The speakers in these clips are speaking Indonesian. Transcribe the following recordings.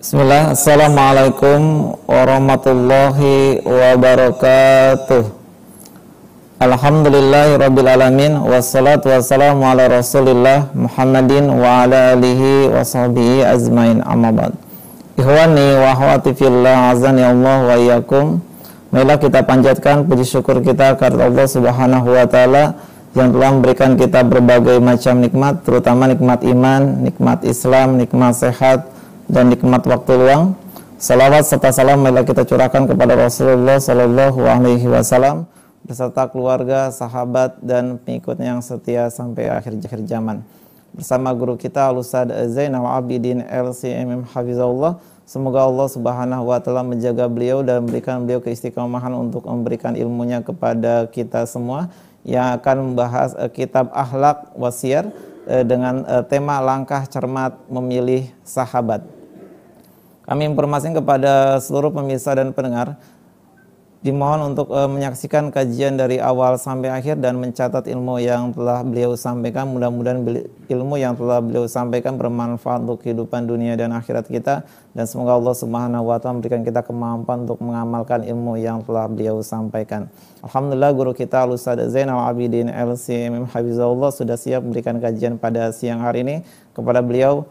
Bismillah, Assalamualaikum warahmatullahi wabarakatuh. Alhamdulillahi rabbil alamin. Wassalatu wassalamu ala rasulillah Muhammadin wa ala alihi wa sahbihi azmain amabad Ikhwani wa ahwati fillah azani Allah wa iyakum Marilah kita panjatkan puji syukur kita karena Allah subhanahu wa ta'ala yang telah memberikan kita berbagai macam nikmat, terutama nikmat iman, nikmat Islam, nikmat sehat, dan nikmat waktu luang. Salawat serta salam marilah kita curahkan kepada Rasulullah Sallallahu Alaihi Wasallam beserta keluarga, sahabat dan pengikutnya yang setia sampai akhir akhir zaman. Bersama guru kita Al-Ustaz Zainal Abidin LCMM Hafizahullah. Semoga Allah Subhanahu wa taala menjaga beliau dan memberikan beliau keistiqomahan untuk memberikan ilmunya kepada kita semua yang akan membahas uh, kitab Akhlak Wasiar uh, dengan uh, tema langkah cermat memilih sahabat. Kami informasikan kepada seluruh pemirsa dan pendengar dimohon untuk uh, menyaksikan kajian dari awal sampai akhir dan mencatat ilmu yang telah beliau sampaikan. Mudah-mudahan ilmu yang telah beliau sampaikan bermanfaat untuk kehidupan dunia dan akhirat kita dan semoga Allah Subhanahu wa taala memberikan kita kemampuan untuk mengamalkan ilmu yang telah beliau sampaikan. Alhamdulillah guru kita Al-Ustaz Zainal Abidin LCMM Habibullah sudah siap memberikan kajian pada siang hari ini kepada beliau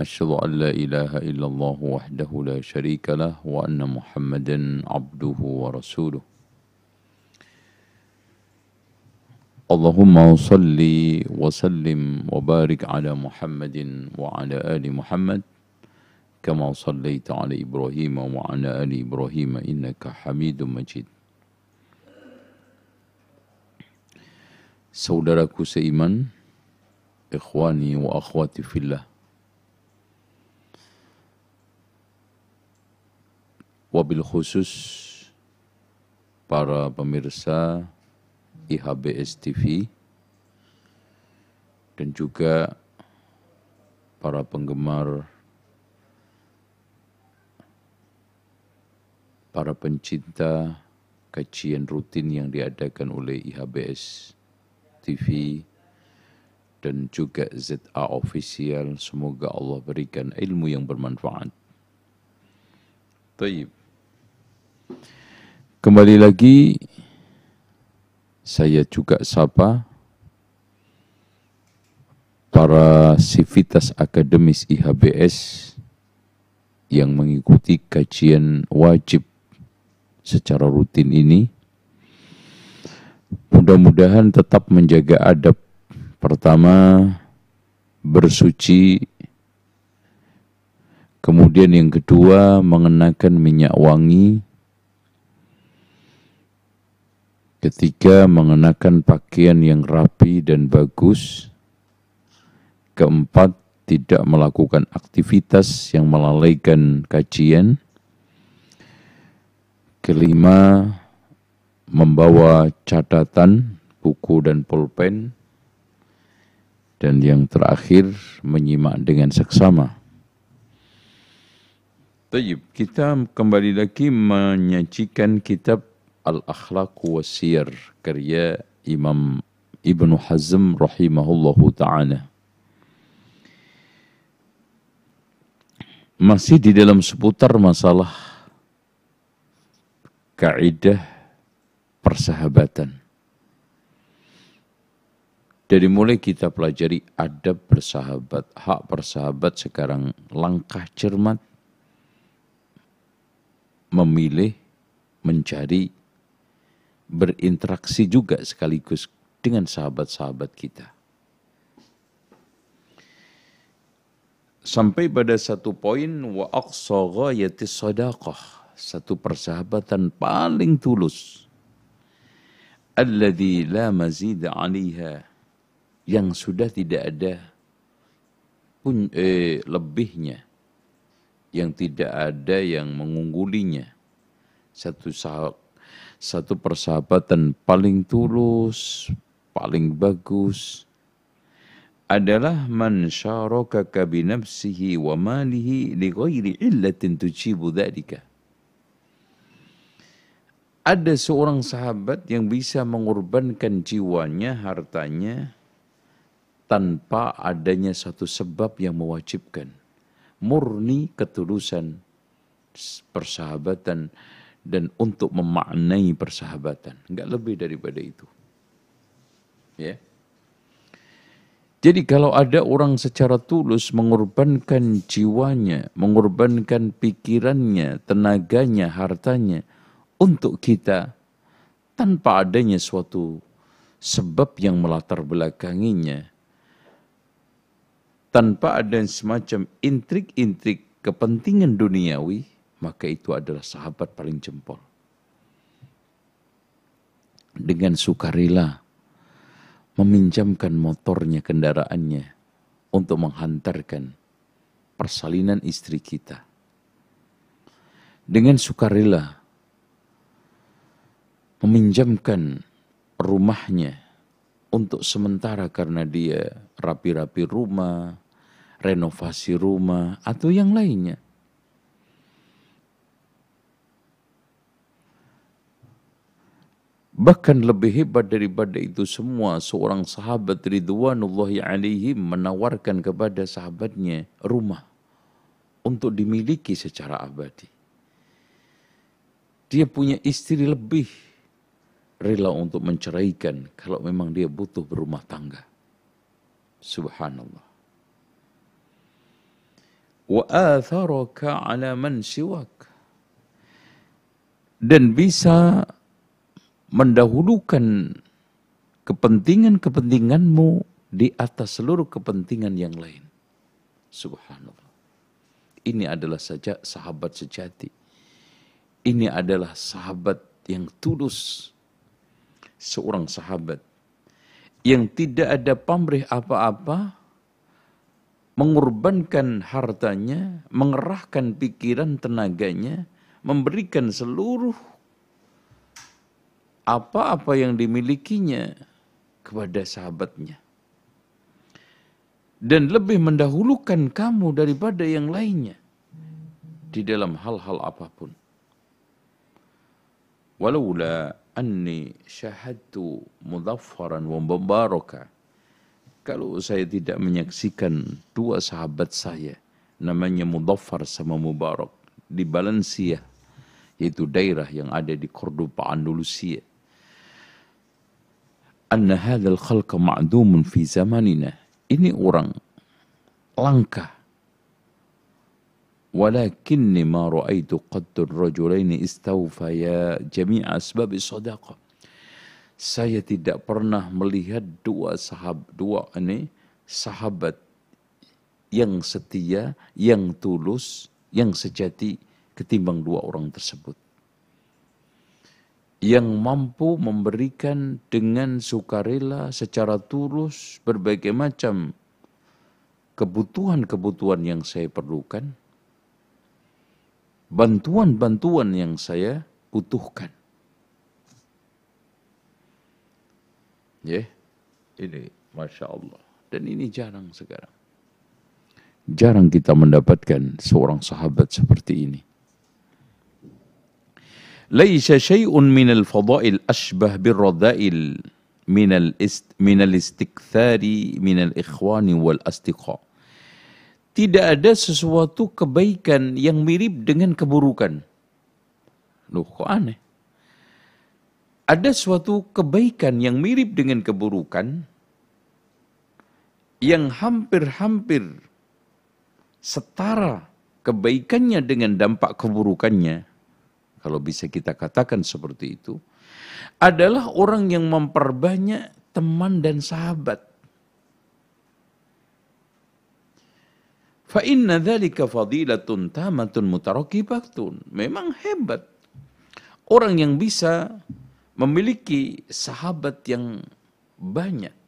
أشهد أن لا إله إلا الله وحده لا شريك له وأن محمدا عبده ورسوله اللهم صل وسلم وبارك على محمد وعلى آل محمد كما صليت على إبراهيم وعلى آل إبراهيم إنك حميد مجيد Saudaraku seiman, ikhwani wa akhwati fillah. Wabil khusus para pemirsa IHBS TV dan juga para penggemar para pencinta kajian rutin yang diadakan oleh IHBS TV dan juga ZA Official. Semoga Allah berikan ilmu yang bermanfaat. Taib. Kembali lagi saya juga sapa para sivitas akademis IHBS yang mengikuti kajian wajib secara rutin ini Mudah-mudahan tetap menjaga adab. Pertama, bersuci. Kemudian yang kedua, mengenakan minyak wangi. Ketiga, mengenakan pakaian yang rapi dan bagus. Keempat, tidak melakukan aktivitas yang melalaikan kajian. Kelima, membawa catatan, buku dan pulpen, dan yang terakhir menyimak dengan seksama. Tayyib, kita kembali lagi menyajikan kitab Al-Akhlaq Wasir karya Imam Ibnu Hazm rahimahullahu ta'ala. Masih di dalam seputar masalah kaidah persahabatan. Dari mulai kita pelajari adab bersahabat, hak bersahabat sekarang langkah cermat memilih, mencari, berinteraksi juga sekaligus dengan sahabat-sahabat kita. Sampai pada satu poin wa aqsa ghayati sadaqah, satu persahabatan paling tulus alladhi la mazid 'alaiha yang sudah tidak ada pun eh, lebihnya yang tidak ada yang mengunggulinya. Satu satu persahabatan paling tulus, paling bagus adalah man syarakaka bi nafsihi wa malihi li ghairi illatin tujibu dzalika. Ada seorang sahabat yang bisa mengorbankan jiwanya, hartanya, tanpa adanya satu sebab yang mewajibkan murni ketulusan persahabatan dan untuk memaknai persahabatan. Enggak lebih daripada itu. Ya. Jadi kalau ada orang secara tulus mengorbankan jiwanya, mengorbankan pikirannya, tenaganya, hartanya untuk kita tanpa adanya suatu sebab yang melatar belakanginya, tanpa ada semacam intrik-intrik kepentingan duniawi, maka itu adalah sahabat paling jempol. Dengan sukarela meminjamkan motornya, kendaraannya untuk menghantarkan persalinan istri kita. Dengan sukarela meminjamkan rumahnya untuk sementara karena dia rapi-rapi rumah, renovasi rumah, atau yang lainnya. Bahkan lebih hebat daripada itu semua, seorang sahabat Ridwanullahi alaihim menawarkan kepada sahabatnya rumah untuk dimiliki secara abadi. Dia punya istri lebih rela untuk menceraikan kalau memang dia butuh berumah tangga. Subhanallah wa atharaka ala man siwak dan bisa mendahulukan kepentingan-kepentinganmu di atas seluruh kepentingan yang lain. Subhanallah. Ini adalah saja sahabat sejati. Ini adalah sahabat yang tulus. Seorang sahabat yang tidak ada pamrih apa-apa mengorbankan hartanya, mengerahkan pikiran tenaganya, memberikan seluruh apa-apa yang dimilikinya kepada sahabatnya. Dan lebih mendahulukan kamu daripada yang lainnya di dalam hal-hal apa pun. Walaula anni syahadtu mudaffaran wa mubaraka kalau saya tidak menyaksikan dua sahabat saya, namanya Mudaffar sama Mubarak, di Valencia, yaitu daerah yang ada di Cordoba, Andalusia. Anna hadzal khalqa ma'dumun fi zamanina. Ini orang langka. Walakinni ma ra'aitu qattu ar-rajulaini istawfaya jami'a asbab sadaqah saya tidak pernah melihat dua sahabat dua ini sahabat yang setia, yang tulus, yang sejati ketimbang dua orang tersebut. Yang mampu memberikan dengan sukarela secara tulus berbagai macam kebutuhan-kebutuhan yang saya perlukan, bantuan-bantuan yang saya butuhkan. Ya, ini Masya Allah. Dan ini jarang sekarang. Jarang kita mendapatkan seorang sahabat seperti ini. Laisa syai'un minal fadail ashbah birradail minal ist, minal istikthari minal ikhwani wal astiqa. Tidak ada sesuatu kebaikan yang mirip dengan keburukan. Loh, kok aneh? ada suatu kebaikan yang mirip dengan keburukan yang hampir-hampir setara kebaikannya dengan dampak keburukannya, kalau bisa kita katakan seperti itu, adalah orang yang memperbanyak teman dan sahabat. Fa inna dzalika fadilatun tamatun mutarakibatun. Memang hebat. Orang yang bisa memiliki sahabat yang banyak.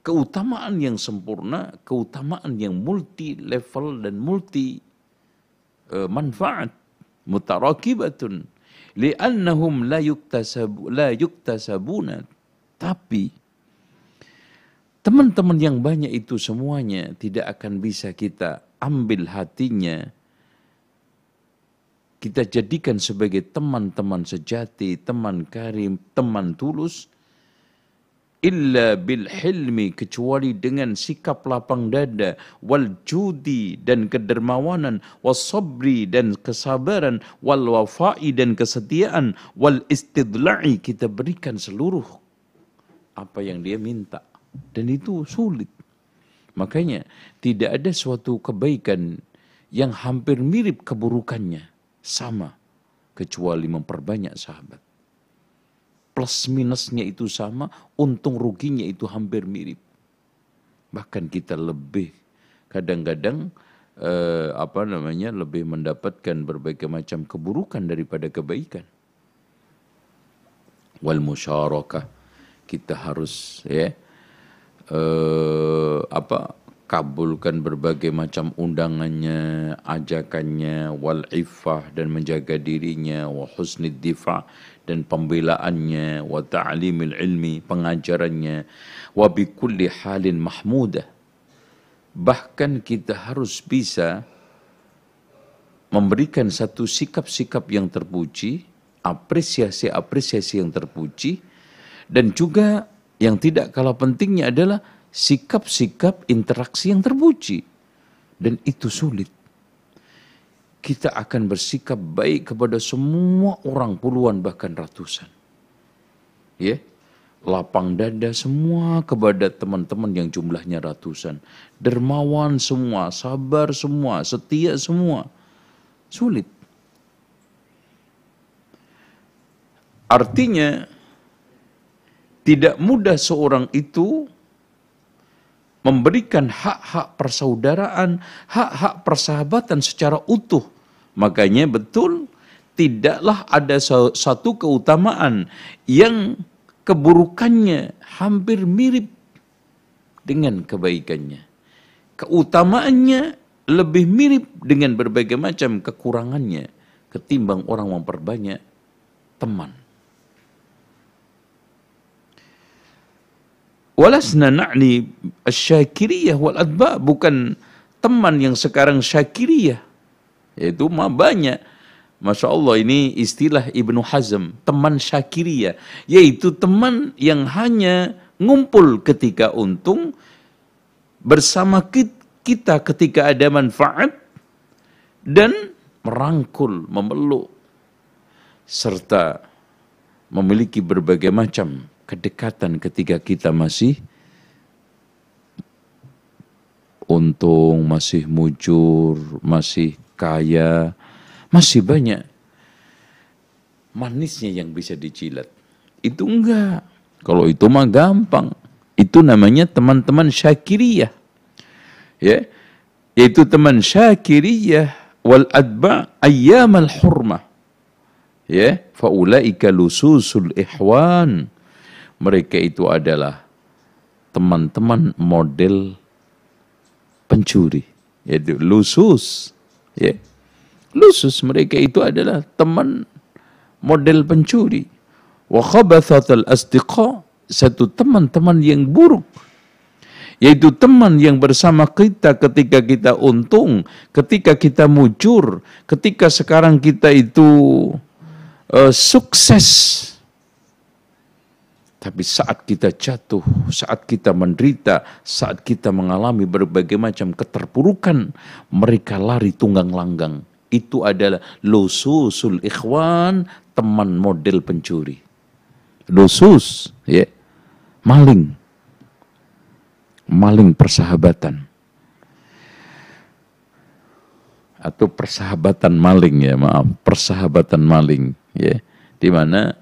keutamaan yang sempurna, keutamaan yang multi level dan multi manfaat. Mutarakibatun. Li'annahum la yuktasabu la yuktasabuna. Tapi teman-teman yang banyak itu semuanya tidak akan bisa kita ambil hatinya. Kita jadikan sebagai teman-teman sejati, teman karim, teman tulus illa bil hilmi kecuali dengan sikap lapang dada wal judi dan kedermawanan was sabri dan kesabaran wal wafai dan kesetiaan wal istidla'i kita berikan seluruh apa yang dia minta. Dan itu sulit. Makanya tidak ada suatu kebaikan yang hampir mirip keburukannya. Sama. Kecuali memperbanyak sahabat plus minusnya itu sama, untung ruginya itu hampir mirip. Bahkan kita lebih kadang-kadang eh, apa namanya lebih mendapatkan berbagai macam keburukan daripada kebaikan. Wal musyarakah kita harus ya eh, apa kabulkan berbagai macam undangannya, ajakannya, wal iffah dan menjaga dirinya, wa husnid difa dan pembelaannya, wa ta'limil ilmi, pengajarannya, wa bi kulli halin mahmudah. Bahkan kita harus bisa memberikan satu sikap-sikap yang terpuji, apresiasi-apresiasi yang terpuji, dan juga yang tidak kalah pentingnya adalah sikap-sikap interaksi yang terpuji. Dan itu sulit. Kita akan bersikap baik kepada semua orang puluhan bahkan ratusan. Ya, lapang dada semua kepada teman-teman yang jumlahnya ratusan. Dermawan semua, sabar semua, setia semua. Sulit. Artinya, tidak mudah seorang itu memberikan hak-hak persaudaraan, hak-hak persahabatan secara utuh. Makanya betul tidaklah ada satu keutamaan yang keburukannya hampir mirip dengan kebaikannya. Keutamaannya lebih mirip dengan berbagai macam kekurangannya ketimbang orang memperbanyak teman. Walasna na'ni syakiriyah wal adba bukan teman yang sekarang syakiriyah. Itu mah banyak. Masya Allah ini istilah Ibnu Hazm, teman syakiriyah. Yaitu teman yang hanya ngumpul ketika untung, bersama kita ketika ada manfaat, dan merangkul, memeluk, serta memiliki berbagai macam kedekatan ketika kita masih untung, masih mujur, masih kaya, masih banyak manisnya yang bisa dicilat. Itu enggak. Kalau itu mah gampang. Itu namanya teman-teman syakiriyah. Ya. Yaitu teman syakiriyah wal adba ayyam al hurmah. Ya, faulaika lususul ihwan mereka itu adalah teman-teman model pencuri. Yaitu lusus. Ya. Lusus mereka itu adalah teman model pencuri. Wa khabathatul asdiqa satu teman-teman yang buruk. Yaitu teman yang bersama kita ketika kita untung, ketika kita mujur, ketika sekarang kita itu uh, sukses tapi saat kita jatuh, saat kita menderita, saat kita mengalami berbagai macam keterpurukan, mereka lari tunggang langgang. Itu adalah lususul ikhwan, teman model pencuri. Lusus, ya. Maling. Maling persahabatan. Atau persahabatan maling ya, maaf, persahabatan maling ya. Di mana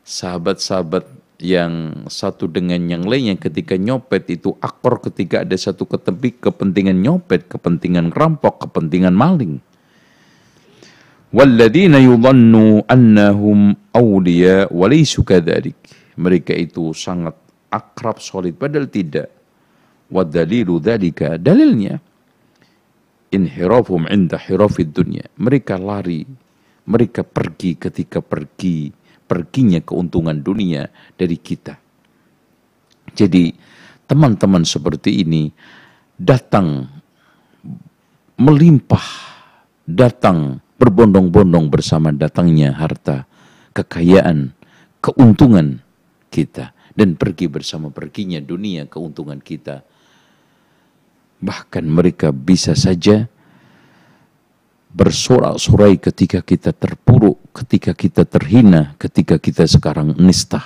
sahabat-sahabat yang satu dengan yang lainnya ketika nyopet itu akor ketika ada satu ketepi kepentingan nyopet, kepentingan rampok, kepentingan maling. Walladina yudhannu annahum awliya walaysu kadhalik. Mereka itu sangat akrab solid padahal tidak. Wa dalilu dhalika dalilnya inhirafum inda hirafid dunya. Mereka lari, mereka pergi ketika pergi, perginya keuntungan dunia dari kita. Jadi teman-teman seperti ini datang melimpah, datang berbondong-bondong bersama datangnya harta, kekayaan, keuntungan kita dan pergi bersama perginya dunia keuntungan kita Bahkan mereka bisa saja bersorak-sorai ketika kita terpuruk, ketika kita terhina, ketika kita sekarang nista.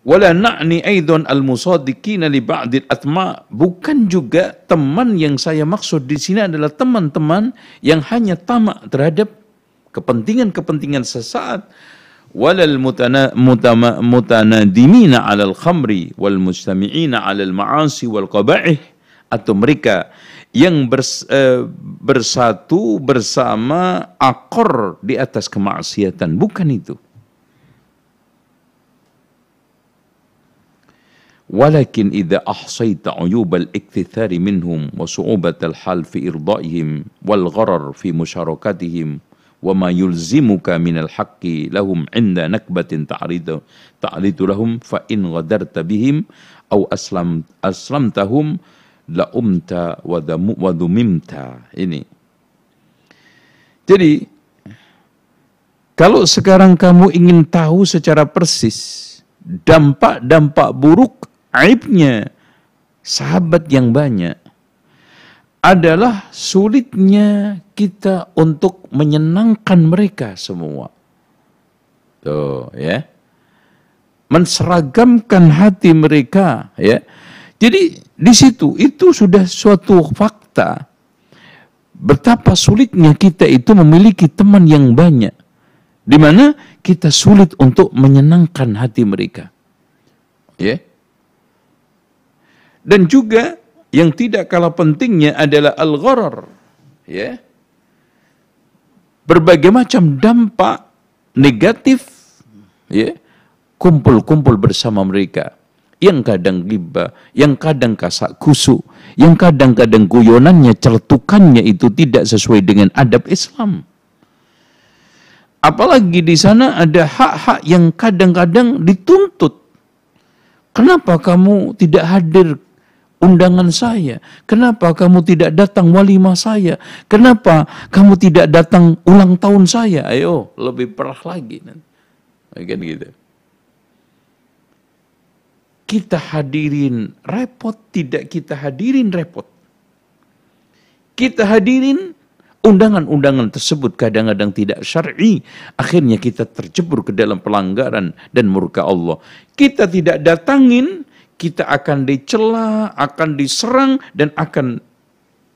Wala na'ni aidan al-musaddiqina li ba'dil atma. Bukan juga teman yang saya maksud di sini adalah teman-teman yang hanya tamak terhadap kepentingan-kepentingan sesaat walal mutanadimina alal khamri wal mustami'ina alal ma'asi wal qaba'ih atau mereka yang bers, eh, bersatu bersama akor di atas kemaksiatan. Bukan itu. Walakin idza ahsayta uyubal ikthithari minhum wa su'ubatal hal fi irdaihim wal gharar fi musyarakatihim wa ma yulzimuka minal haqqi lahum inda nakbatin ta'ridu ta'ridu lahum fa in ghadarta bihim aw aslam aslamtahum laumta wa dhumimta ini. Jadi kalau sekarang kamu ingin tahu secara persis dampak-dampak buruk aibnya sahabat yang banyak adalah sulitnya kita untuk menyenangkan mereka semua. Tuh, ya. Menseragamkan hati mereka, ya jadi di situ itu sudah suatu fakta betapa sulitnya kita itu memiliki teman yang banyak di mana kita sulit untuk menyenangkan hati mereka. Ya. Dan juga yang tidak kalah pentingnya adalah al-gharar. Ya. Berbagai macam dampak negatif ya, kumpul-kumpul bersama mereka. Yang kadang gibah, yang kadang kasak kusuk, yang kadang-kadang guyonannya, celetukannya itu tidak sesuai dengan adab Islam. Apalagi di sana ada hak-hak yang kadang-kadang dituntut. Kenapa kamu tidak hadir undangan saya? Kenapa kamu tidak datang walimah saya? Kenapa kamu tidak datang ulang tahun saya? Ayo, lebih perah lagi. Kan gitu. Kita hadirin repot, tidak kita hadirin repot. Kita hadirin undangan-undangan tersebut kadang-kadang tidak syar'i. Akhirnya kita terjebur ke dalam pelanggaran dan murka Allah. Kita tidak datangin kita akan dicela, akan diserang, dan akan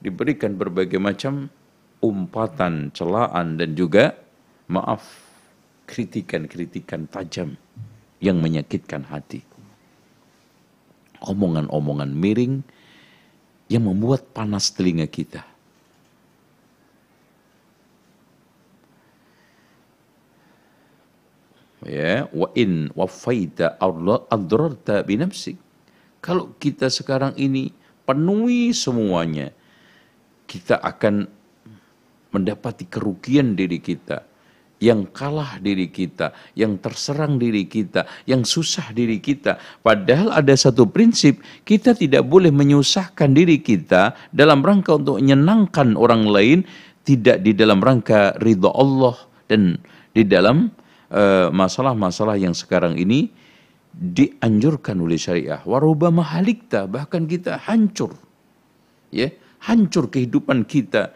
diberikan berbagai macam umpatan, celaan, dan juga, maaf, kritikan-kritikan tajam yang menyakitkan hati. Omongan-omongan miring yang membuat panas telinga kita. ya wa in wafaita adrarta binafsik kalau kita sekarang ini penuhi semuanya, kita akan mendapati kerugian diri kita, yang kalah diri kita, yang terserang diri kita, yang susah diri kita. Padahal ada satu prinsip, kita tidak boleh menyusahkan diri kita dalam rangka untuk menyenangkan orang lain, tidak di dalam rangka ridha Allah dan di dalam eh, masalah-masalah uh, yang sekarang ini dianjurkan oleh syariah. Waruba mahalikta, bahkan kita hancur. Ya, hancur kehidupan kita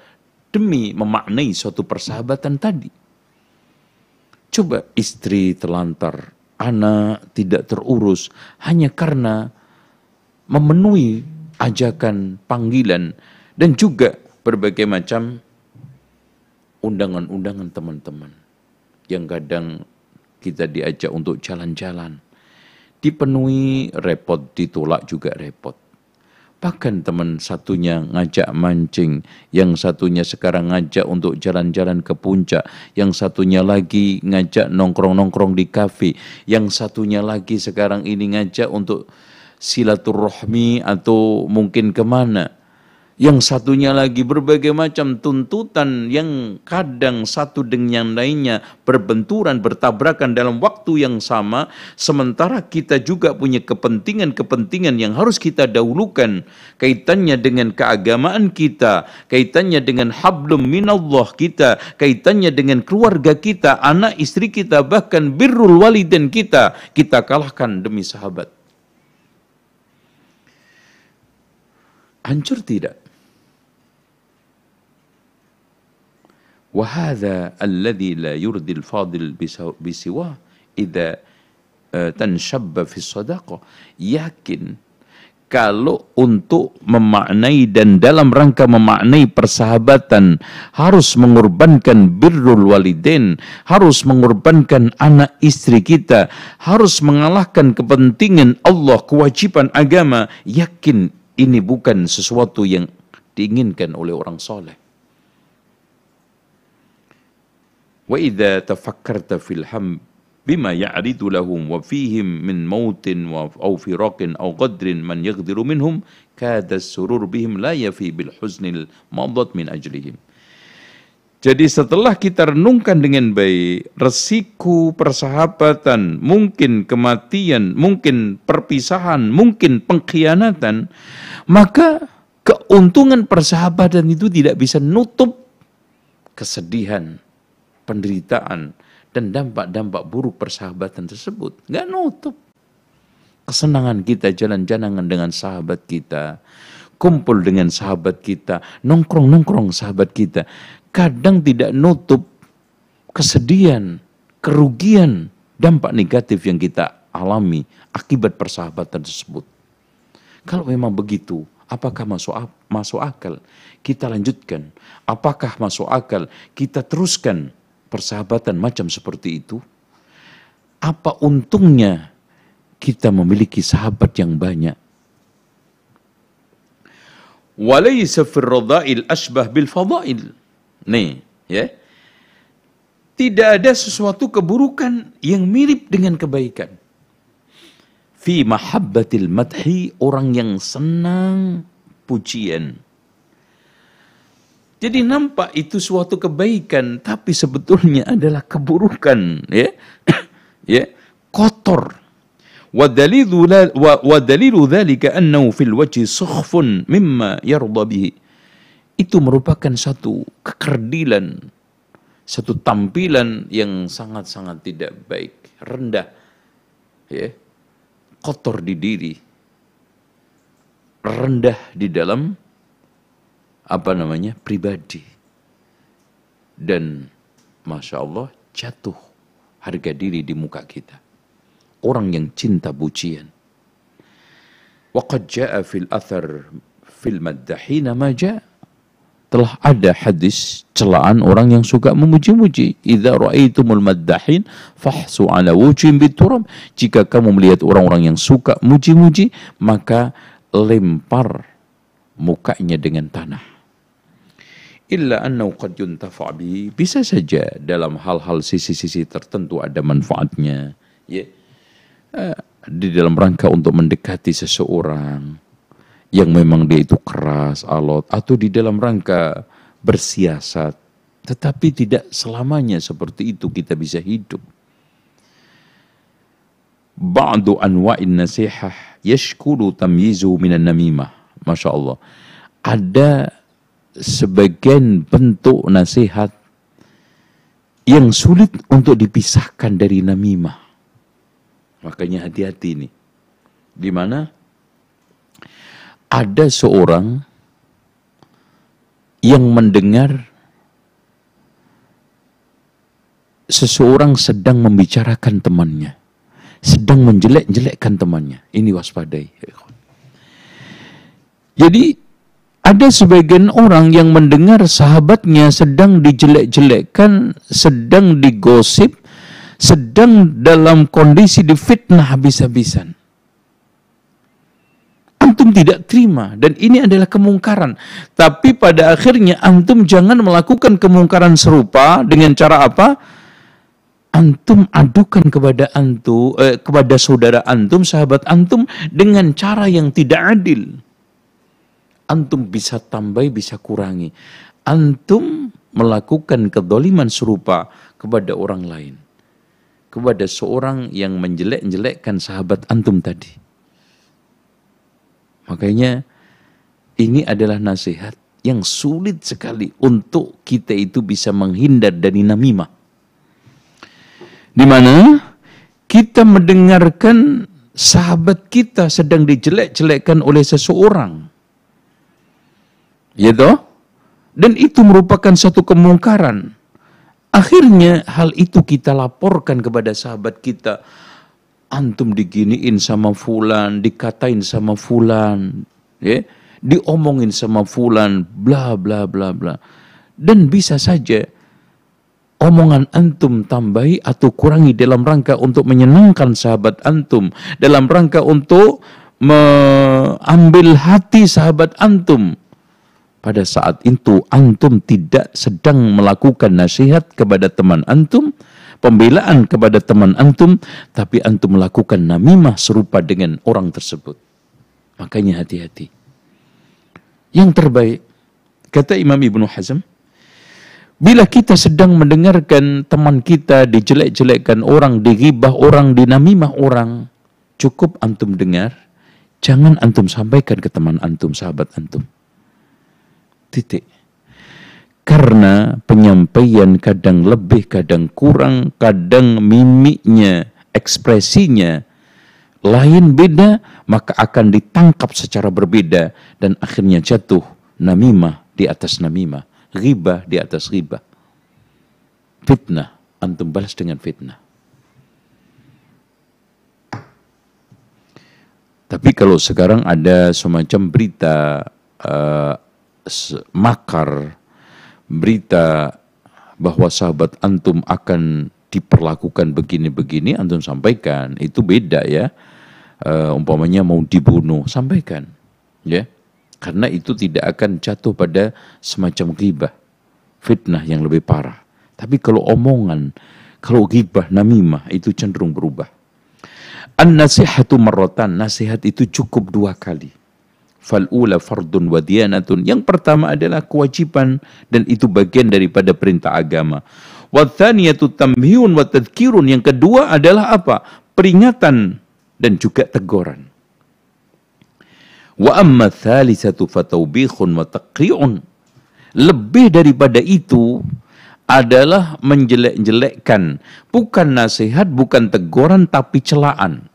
demi memaknai suatu persahabatan tadi. Coba istri terlantar, anak tidak terurus hanya karena memenuhi ajakan, panggilan dan juga berbagai macam undangan-undangan teman-teman yang kadang kita diajak untuk jalan-jalan dipenuhi repot, ditolak juga repot. Bahkan teman satunya ngajak mancing, yang satunya sekarang ngajak untuk jalan-jalan ke puncak, yang satunya lagi ngajak nongkrong-nongkrong di kafe, yang satunya lagi sekarang ini ngajak untuk silaturahmi atau mungkin ke mana. Yang satunya lagi berbagai macam tuntutan yang kadang satu dengan yang lainnya berbenturan, bertabrakan dalam waktu yang sama. Sementara kita juga punya kepentingan-kepentingan yang harus kita dahulukan. Kaitannya dengan keagamaan kita, kaitannya dengan hablum minallah kita, kaitannya dengan keluarga kita, anak istri kita, bahkan birrul waliden kita. Kita kalahkan demi sahabat. Hancur tidak? وهذا الذي لا يرضي الفاضل بسواه إذا تنشب في الصداقة yakin kalau untuk memaknai dan dalam rangka memaknai persahabatan harus mengorbankan birrul walidain, harus mengorbankan anak istri kita, harus mengalahkan kepentingan Allah, kewajiban agama, yakin ini bukan sesuatu yang diinginkan oleh orang soleh. wa idza tafakkarta fil ham bima ya'ridu lahum wa fihim min mautin wa au firaqin au qadrin man yaghdiru minhum kada surur bihim la yafi bil huznil madat min ajlihim jadi setelah kita renungkan dengan baik resiko persahabatan, mungkin kematian, mungkin perpisahan, mungkin pengkhianatan, maka keuntungan persahabatan itu tidak bisa nutup kesedihan, penderitaan dan dampak-dampak buruk persahabatan tersebut. Nggak nutup. Kesenangan kita jalan-jalan dengan sahabat kita, kumpul dengan sahabat kita, nongkrong-nongkrong sahabat kita. Kadang tidak nutup kesedihan, kerugian, dampak negatif yang kita alami akibat persahabatan tersebut. Kalau memang begitu, apakah masuk masuk akal kita lanjutkan? Apakah masuk akal kita teruskan persahabatan macam seperti itu, apa untungnya kita memiliki sahabat yang banyak? Walaysa fir radha'il asbah bil fadail. Nih, ya. Tidak ada sesuatu keburukan yang mirip dengan kebaikan. Fi mahabbatil madhi, orang yang senang pujian jadi nampak itu suatu kebaikan, tapi sebetulnya adalah keburukan, ya, ya, kotor. وَدَلِيلُ ذَلِكَ أَنَّهُ فِي الْوَجْهِ صُخْفٌ مِمَّا يَرْضَ بِهِ Itu merupakan satu kekerdilan, satu tampilan yang sangat-sangat tidak baik, rendah, ya, kotor di diri, rendah di dalam apa namanya pribadi. Dan masya Allah jatuh harga diri di muka kita. Orang yang cinta pujian. Waqad jaa fil athar fil maddahina ma jaa. Telah ada hadis celaan orang yang suka memuji-muji. Idza ra'aitumul maddahin fahsu ala wujhim biturab. Jika kamu melihat orang-orang yang suka muji-muji, maka lempar mukanya dengan tanah illa annahu qad yuntafa' bihi bisa saja dalam hal-hal sisi-sisi tertentu ada manfaatnya ya. Uh, di dalam rangka untuk mendekati seseorang yang memang dia itu keras alot atau di dalam rangka bersiasat tetapi tidak selamanya seperti itu kita bisa hidup. Ba'du anwa'in nasihah yashkulu tamyizu minan namimah. Masya Allah. Ada sebagian bentuk nasihat yang sulit untuk dipisahkan dari namimah. Makanya hati-hati nih. Di mana ada seorang yang mendengar seseorang sedang membicarakan temannya, sedang menjelek-jelekkan temannya. Ini waspadai. Jadi ada sebagian orang yang mendengar sahabatnya sedang dijelek-jelekkan, sedang digosip, sedang dalam kondisi difitnah habis-habisan. Antum tidak terima dan ini adalah kemungkaran. Tapi pada akhirnya antum jangan melakukan kemungkaran serupa dengan cara apa? antum adukan kepada antum eh, kepada saudara antum sahabat antum dengan cara yang tidak adil antum bisa tambah bisa kurangi. Antum melakukan kedoliman serupa kepada orang lain. Kepada seorang yang menjelek-jelekkan sahabat antum tadi. Makanya ini adalah nasihat yang sulit sekali untuk kita itu bisa menghindar dari namimah. Di mana kita mendengarkan sahabat kita sedang dijelek-jelekkan oleh seseorang. Toh? Dan itu merupakan satu kemungkaran. Akhirnya hal itu kita laporkan kepada sahabat kita. Antum diginiin sama fulan, dikatain sama fulan, ya, diomongin sama fulan, bla bla bla bla. Dan bisa saja omongan antum tambahi atau kurangi dalam rangka untuk menyenangkan sahabat antum, dalam rangka untuk mengambil hati sahabat antum. Pada saat itu antum tidak sedang melakukan nasihat kepada teman antum, pembelaan kepada teman antum, tapi antum melakukan namimah serupa dengan orang tersebut. Makanya hati-hati. Yang terbaik, kata Imam Ibnu Hazm, Bila kita sedang mendengarkan teman kita dijelek-jelekkan orang, digibah orang, dinamimah orang, cukup antum dengar, jangan antum sampaikan ke teman antum, sahabat antum. Titik. Karena penyampaian kadang lebih, kadang kurang, kadang mimiknya, ekspresinya lain beda, maka akan ditangkap secara berbeda dan akhirnya jatuh namimah di atas namimah Riba di atas riba. Fitnah, antum balas dengan fitnah. Tapi kalau sekarang ada semacam berita uh, makar, berita bahwa sahabat antum akan diperlakukan begini-begini, antum sampaikan. Itu beda ya. Uh, umpamanya mau dibunuh, sampaikan. Ya. Karena itu tidak akan jatuh pada semacam ghibah, fitnah yang lebih parah. Tapi kalau omongan, kalau ghibah, namimah, itu cenderung berubah. An-nasihatu marrotan, nasihat itu cukup dua kali. Fal'ula fardun wa diyanatun. Yang pertama adalah kewajiban dan itu bagian daripada perintah agama. Wathaniyatu tamhiyun wa tadhkirun. Yang kedua adalah apa? Peringatan dan juga teguran. Wa amma thalithatu fataubikhun wa taqri'un. Lebih daripada itu adalah menjelek-jelekkan. Bukan nasihat, bukan teguran, tapi celaan.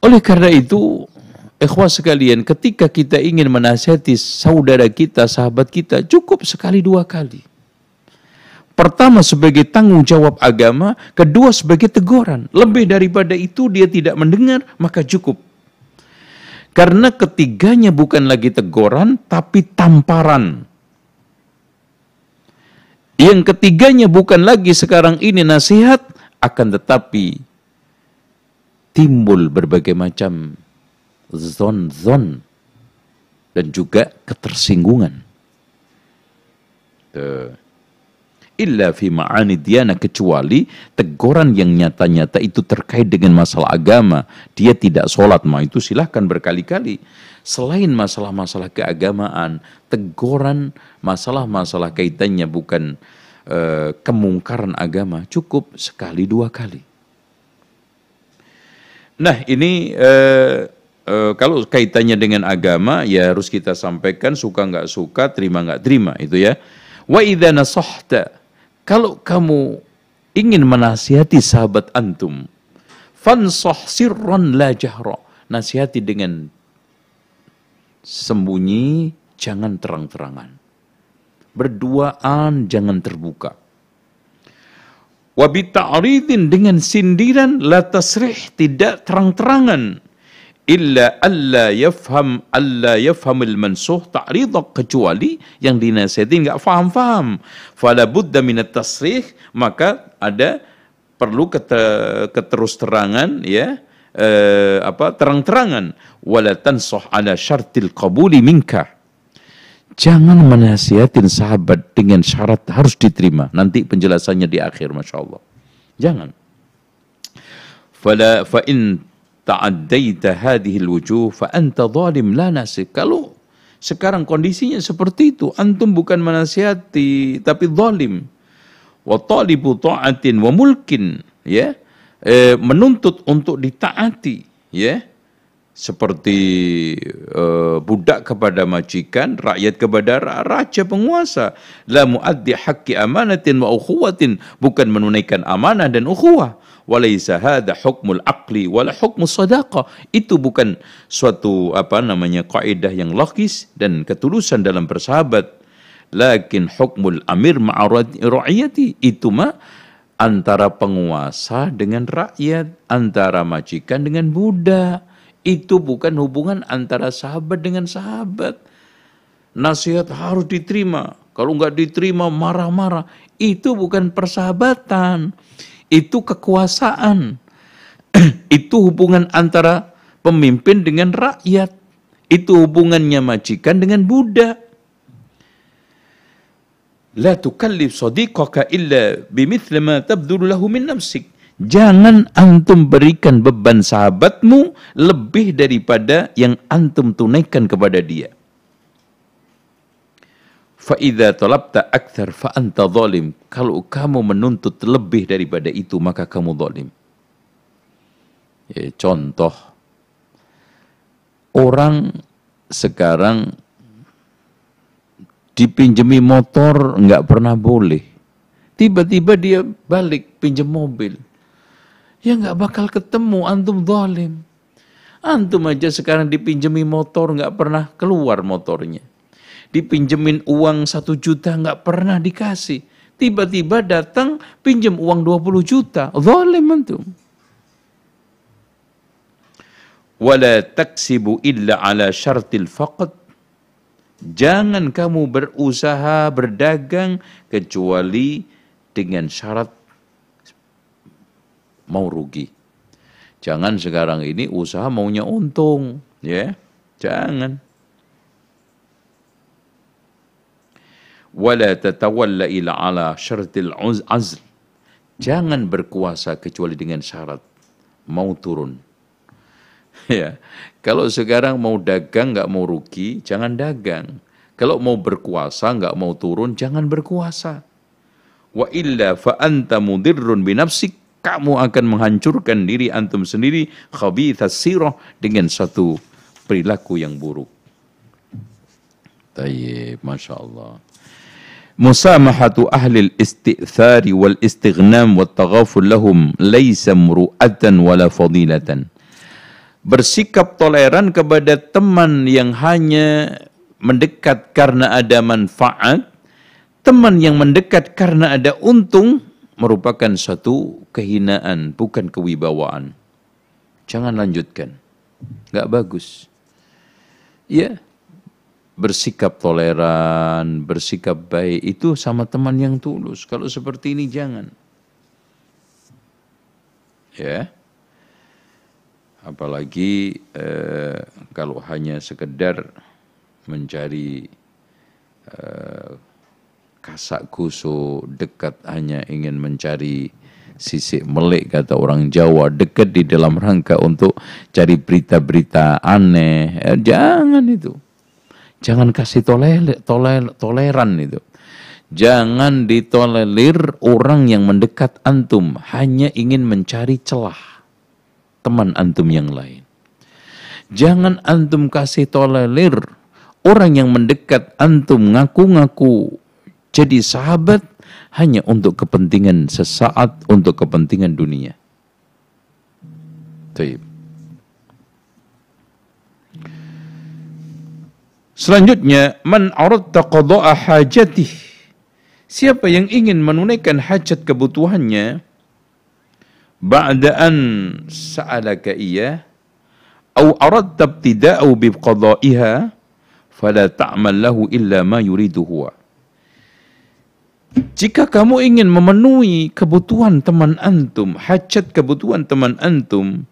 Oleh karena itu, ikhwah sekalian, ketika kita ingin menasihati saudara kita, sahabat kita, cukup sekali dua kali. Pertama sebagai tanggung jawab agama, kedua sebagai teguran. Lebih daripada itu dia tidak mendengar, maka cukup karena ketiganya bukan lagi teguran, tapi tamparan. Yang ketiganya bukan lagi sekarang ini nasihat, akan tetapi timbul berbagai macam zon-zon dan juga ketersinggungan. Illa fi ma'ani diyana kecuali teguran yang nyata-nyata itu terkait dengan masalah agama. Dia tidak sholat, mah itu silahkan berkali-kali. Selain masalah-masalah keagamaan, teguran masalah-masalah kaitannya bukan uh, kemungkaran agama, cukup sekali dua kali. Nah ini uh, uh, kalau kaitannya dengan agama ya harus kita sampaikan suka nggak suka, terima nggak terima itu ya. Wa idza nasahta kalau kamu ingin menasihati sahabat antum, fansah sirran la jahra. Nasihati dengan sembunyi, jangan terang-terangan. Berduaan, jangan terbuka. Wabita'aridin dengan sindiran, la tasrih, tidak terang-terangan illa alla yafham alla yafhamul mansuh ta'ridah kecuali yang dinasihati enggak faham-faham. Fala budda min tasrih maka ada perlu keterus terangan ya eh, apa terang-terangan. Wala tansah ala syartil qabuli minka. Jangan menasihatin sahabat dengan syarat harus diterima. Nanti penjelasannya di akhir Masya Allah. Jangan. Fala fa in ta'addaita hadhihi alwujuh fa anta zalim la nasik. Kalau sekarang kondisinya seperti itu, antum bukan menasihati tapi zalim. Wa talibu ta'atin wa mulkin, ya. Eh, menuntut untuk ditaati, ya seperti uh, budak kepada majikan, rakyat kepada raja penguasa. La muaddi haqqi amanatin wa ukhuwatin, bukan menunaikan amanah dan ukhuwah. Walaysa hadha hukmul aqli wala hukmu sadaqah. Itu bukan suatu apa namanya kaidah yang logis dan ketulusan dalam bersahabat. Lakin hukmul amir ma'ariyati itu mah antara penguasa dengan rakyat, antara majikan dengan budak itu bukan hubungan antara sahabat dengan sahabat. Nasihat harus diterima. Kalau nggak diterima marah-marah. Itu bukan persahabatan. Itu kekuasaan. itu hubungan antara pemimpin dengan rakyat. Itu hubungannya majikan dengan budak. La tukallif sadiqaka illa bimithli ma tabdulu lahu min nafsik Jangan antum berikan beban sahabatmu lebih daripada yang antum tunaikan kepada dia. Fa'idha talabta akthar fa'anta zalim. Kalau kamu menuntut lebih daripada itu, maka kamu zalim. Ya, contoh, orang sekarang dipinjemi motor nggak pernah boleh. Tiba-tiba dia balik pinjam mobil ya nggak bakal ketemu antum zalim. Antum aja sekarang dipinjemi motor nggak pernah keluar motornya. Dipinjemin uang satu juta nggak pernah dikasih. Tiba-tiba datang pinjam uang 20 juta. Zalim antum. Wala taksibu illa ala syartil faqad. Jangan kamu berusaha berdagang kecuali dengan syarat mau rugi. Jangan sekarang ini usaha maunya untung, ya. Jangan. Wala tatawalla ila ala syartil azl. Jangan berkuasa kecuali dengan syarat mau turun. Ya, kalau sekarang mau dagang nggak mau rugi, jangan dagang. Kalau mau berkuasa nggak mau turun, jangan berkuasa. Wa illa fa anta mudirrun binafsik kamu akan menghancurkan diri antum sendiri khabithas sirah dengan satu perilaku yang buruk. Tayyib, Masya Allah. Musamahatu ahli al-istithari wal istighnam wal taghaful lahum laysa muru'atan wala fadilatan. Bersikap toleran kepada teman yang hanya mendekat karena ada manfaat, teman yang mendekat karena ada untung, merupakan satu kehinaan, bukan kewibawaan. Jangan lanjutkan. Nggak bagus. Ya, bersikap toleran, bersikap baik, itu sama teman yang tulus. Kalau seperti ini jangan. Ya. Apalagi eh, kalau hanya sekedar mencari eh, kasak kusu dekat hanya ingin mencari sisi melik kata orang Jawa dekat di dalam rangka untuk cari berita-berita aneh ya, jangan itu jangan kasih toler, toler, toleran itu jangan ditolerir orang yang mendekat antum hanya ingin mencari celah teman antum yang lain jangan antum kasih tolerir orang yang mendekat antum ngaku-ngaku jadi sahabat hanya untuk kepentingan sesaat, untuk kepentingan dunia. Taib. Selanjutnya, man aradta qada'a hajatih. Siapa yang ingin menunaikan hajat kebutuhannya, ba'da an sa'alaka iya, au aradta ibtida'u bi qada'iha, fala ta'mal lahu illa ma yuridu huwa. Jika kamu ingin memenuhi kebutuhan teman antum, hajat kebutuhan teman antum,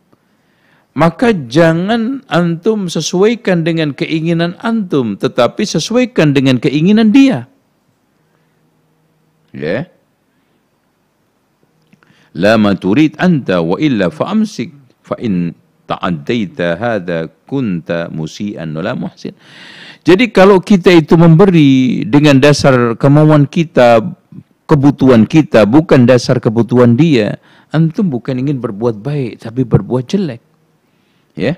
maka jangan antum sesuaikan dengan keinginan antum, tetapi sesuaikan dengan keinginan dia. Ya. la ma turid anta wa illa fa amsik fa in ta'addaita hadha kunta musian la muhsin. Jadi kalau kita itu memberi dengan dasar kemauan kita, kebutuhan kita, bukan dasar kebutuhan dia, antum bukan ingin berbuat baik, tapi berbuat jelek. Ya.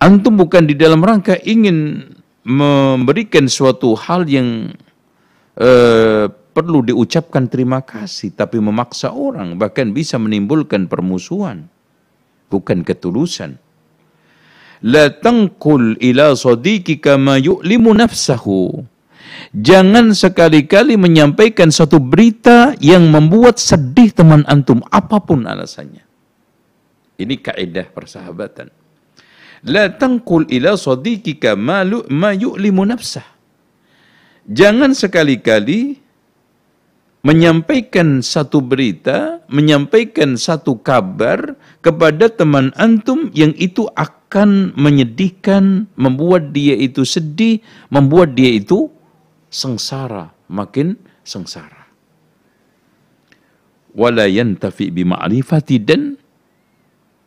Antum bukan di dalam rangka ingin memberikan suatu hal yang uh, perlu diucapkan terima kasih, tapi memaksa orang, bahkan bisa menimbulkan permusuhan bukan ketulusan. La tangkul ila sadiqika ma yu'limu nafsahu. Jangan sekali-kali menyampaikan satu berita yang membuat sedih teman antum apa pun alasannya. Ini kaidah persahabatan. La tangkul ila sadiqika ma, ma yu'limu nafsah. Jangan sekali-kali menyampaikan satu berita, menyampaikan satu kabar kepada teman antum yang itu akan menyedihkan, membuat dia itu sedih, membuat dia itu sengsara, makin sengsara. Wala yantafi bima'rifati dan